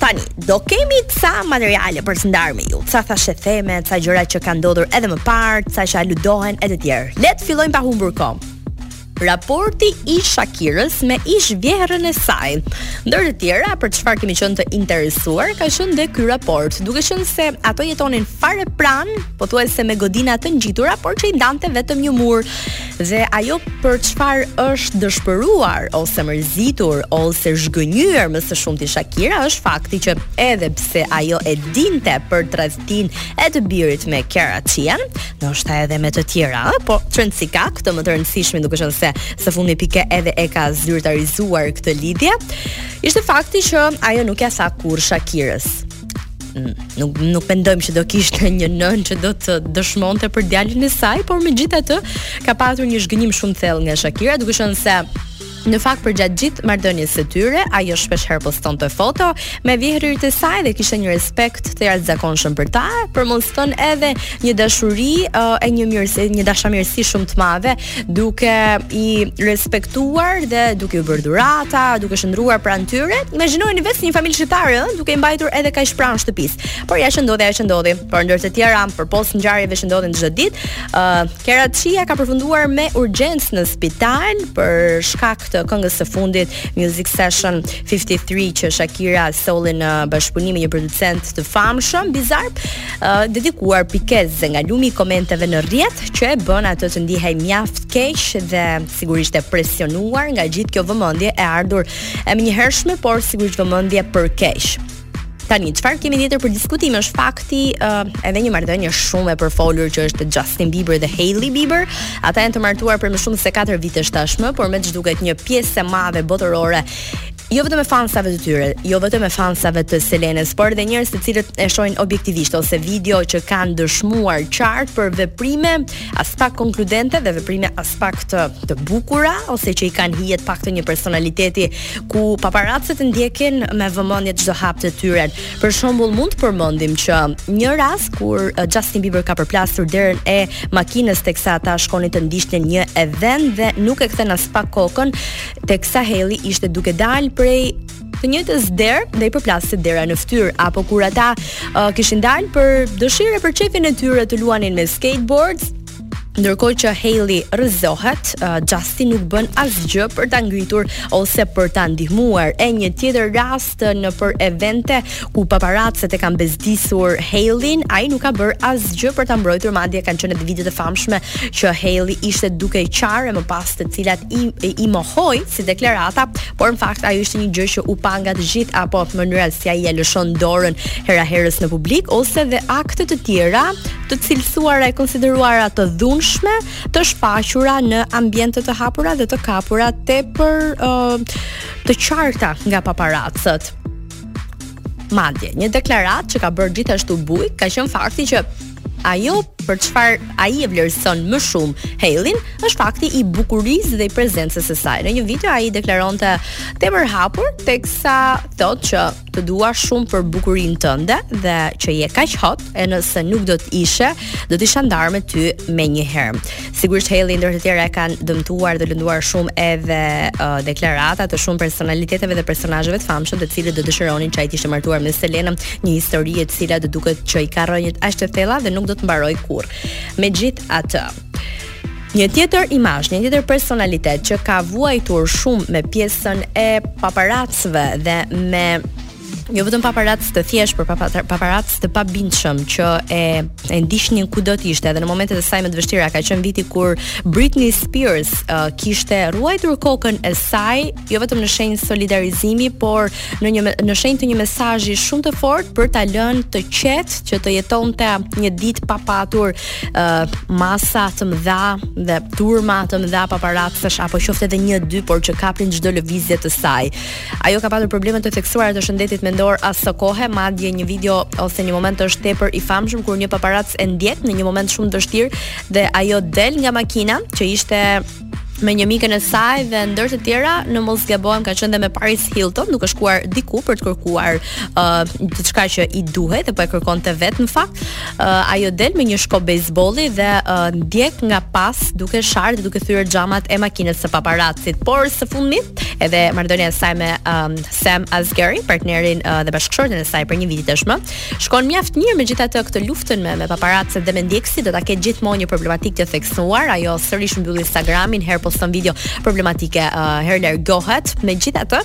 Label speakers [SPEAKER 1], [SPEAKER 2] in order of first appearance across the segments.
[SPEAKER 1] Tani, do kemi ca materiale për të ndarë me ju. Ca thashetheme, ca gjëra që kanë ndodhur edhe më parë, ca që aludohen e të tjerë. Le të fillojmë pa humbur kohë. Raporti i Shakirës me ish vjehrën e saj. Ndër të tjera, për çfarë kemi qenë të interesuar, ka qenë dhe ky raport, duke qenë se ato jetonin fare pranë, pothuajse me godina të ngjitura, por që i ndante vetëm një mur. Dhe ajo për çfarë është dëshpëruar ose mërzitur ose zhgënjyer më së shumti Shakira është fakti që edhe pse ajo e dinte për tradhtinë e të birit me Klara Çian, ndoshta edhe me të tjera, po ç'rëndësi ka këtë më të rëndësishmen duke qenë se së fundmi Pike edhe e ka zyrtarizuar këtë lidhje. Ishte fakti që ajo nuk ia tha kurrë Shakirës. nuk nuk mendojmë që do kishte një nënë që do të dëshmonte për djalin e saj, por megjithatë ka pasur një zhgënjim shumë të thellë nga Shakira, duke qenë se në fakt përgjatë gjithë marrëdhënies së tyre, ajo shpeshherë postonte foto me vjehrrit e saj dhe kishte një respekt të jashtëzakonshëm për ta, për të mos thënë edhe një dashuri uh, e një mirësi, një dashamirësi shumë të madhe duke i respektuar dhe duke u bërë dhurata, duke qëndruar pranë tyre. Imagjinojeni vetë si një familje shqiptare, ëh, duke i mbajtur edhe kaq pranë shtëpisë. Por ja që ndodhi, ja që ndodhi. Por ndër të tjera, përpos ngjarjeve që ndodhin çdo ditë, ëh, uh, Klara Çia ka përfunduar me urgjencë në spital për shkak të këngës së fundit Music Session 53 që Shakira solli në bashkëpunim me një producent të famshëm, Bizarrap. dedikuar Pikes dhe nga lumi i komenteve në rrjet që e bën atë të ndihej mjaft keq dhe sigurisht e presionuar nga gjithë kjo vëmendje e ardhur e menjëhershme, por sigurisht vëmendje për keq. Tani, çfarë kemi tjetër për diskutim është fakti uh, edhe një marrëdhënie shumë e përfolur që është Justin Bieber dhe Hailey Bieber. Ata janë të martuar për më shumë se 4 vite tashmë, por me ç'duket një pjesë e madhe botërore jo vetëm e fansave të tyre, jo vetëm e fansave të Selenës, por edhe njerëz të cilët e shohin objektivisht ose video që kanë dëshmuar qartë për veprime aspak konkludente dhe veprime aspak të të bukura ose që i kanë hije aspak të një personaliteti ku paparacët ndjekin me vëmendje çdo hap të tyre. Për shembull, mund të përmendim që një rast kur uh, Justin Bieber ka përplasur derën e makinës teksa ata shkonin të ndiqnin një event dhe nuk e kthen aspak kokën, teksa Hailey ishte duke dalë prej të njëjtës derë dhe i përplaset dera në fytyrë apo kur ata uh, kishin dalë për dëshirë për qejfin e tyre të luanin me skateboards Ndërkohë që Hailey rrëzohet, uh, Justin nuk bën asgjë për ta ngritur ose për ta ndihmuar. E një tjetër rast të nëpër evente ku paparacet e kanë bezdisur Haileyn, ai nuk ka bërë asgjë për ta mbrojtur, madje kanë qenë edhe videot e famshme që Hailey ishte duke qarë më pas të cilat i, i mohoi si deklarata, por në fakt ajo ishte një gjë që u pa nga të gjithë apo mënyra si ai ia lëshon dorën hera herës në publik ose dhe akte të tjera të cilësuara e konsideruara të dhunshme, të shfaqura në ambiente të hapura dhe të kapura tepër uh, të qarta nga paparacët. Madje, një deklaratë që ka bërë gjithashtu bujë ka qenë fakti që ajo për çfarë ai e vlerëson më shumë Haileyn është fakti i bukurisë dhe i prezencës së saj. Në një video ai deklaronte tepër hapur teksa thotë që të dua shumë për bukurinë tënde dhe që je kaq hot e nëse nuk do të ishe, do të isha ndarë me ty menjëherë. Sigurisht Hailey ndër të tjera e kanë dëmtuar dhe lënduar shumë edhe uh, deklarata të shumë personaliteteve dhe personazheve të famshëm, të cilët do dëshironin që ai të ishte martuar me Selenën, një histori e cila do duket që i ka rrënjët aq të thella dhe nuk do të mbarojë kurrë. Megjithatë, Një tjetër imazh, një tjetër personalitet që ka vuajtur shumë me pjesën e paparacëve dhe me jo vetëm paparacë të thjeshtë, por paparacë të pabindshëm që e e ndiqnin kudo të ishte, edhe në momentet e saj më të vështira ka qenë viti kur Britney Spears uh, kishte rruajtur kokën e saj, jo vetëm në shenjë solidarizimi, por në një në shenjë të një mesazhi shumë të fortë për ta lënë të qetë që të jetonte një ditë pa patur uh, masa të mëdha dhe turma të mëdha paparacësh apo qoftë edhe një dy por që kapin çdo lëvizje të saj. Ajo ka patur probleme të theksuara të shëndetit mendor asokohe, madje një video ose një moment është tepër i famshëm kur një paparac e ndjek në një moment shumë të vështirë dhe ajo del nga makina që ishte me një mikën e saj dhe ndër të tjera në mos gabohem ka qenë dhe me Paris Hilton duke shkuar diku për të kërkuar uh, diçka që i duhej dhe po e kërkonte vetë në fakt uh, ajo del me një shkop bejsbolli dhe uh, ndjek nga pas duke sharë dhe duke thyer xhamat e makinës së paparacit por së fundmi edhe marrëdhënia e saj me um, Sam Asghari partnerin uh, dhe bashkëshortin e saj për një vit tashmë s'shkon mjaft mirë megjithatë këtë luftën me me paparacet dhe me ndjekësit do ta ketë gjithmonë një problematikë të theksuar. Ajo sërish mbyll Instagramin, herë poston video problematike, uh, herë largohet. Megjithatë,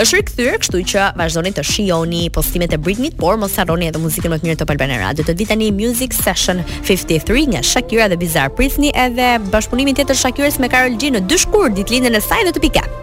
[SPEAKER 1] është rikthyer, kështu që vazhdoni të shijoni postimet e Britney, por mos harroni edhe muzikën më të mirë të Albana Radio. Të vjen tani Music Session 53 nga Shakira dhe Bizarrap. Prisni edhe bashkëpunimin tjetër të Shakirës me Karol G në 2 shkurt ditëlindjen e saj në të pika.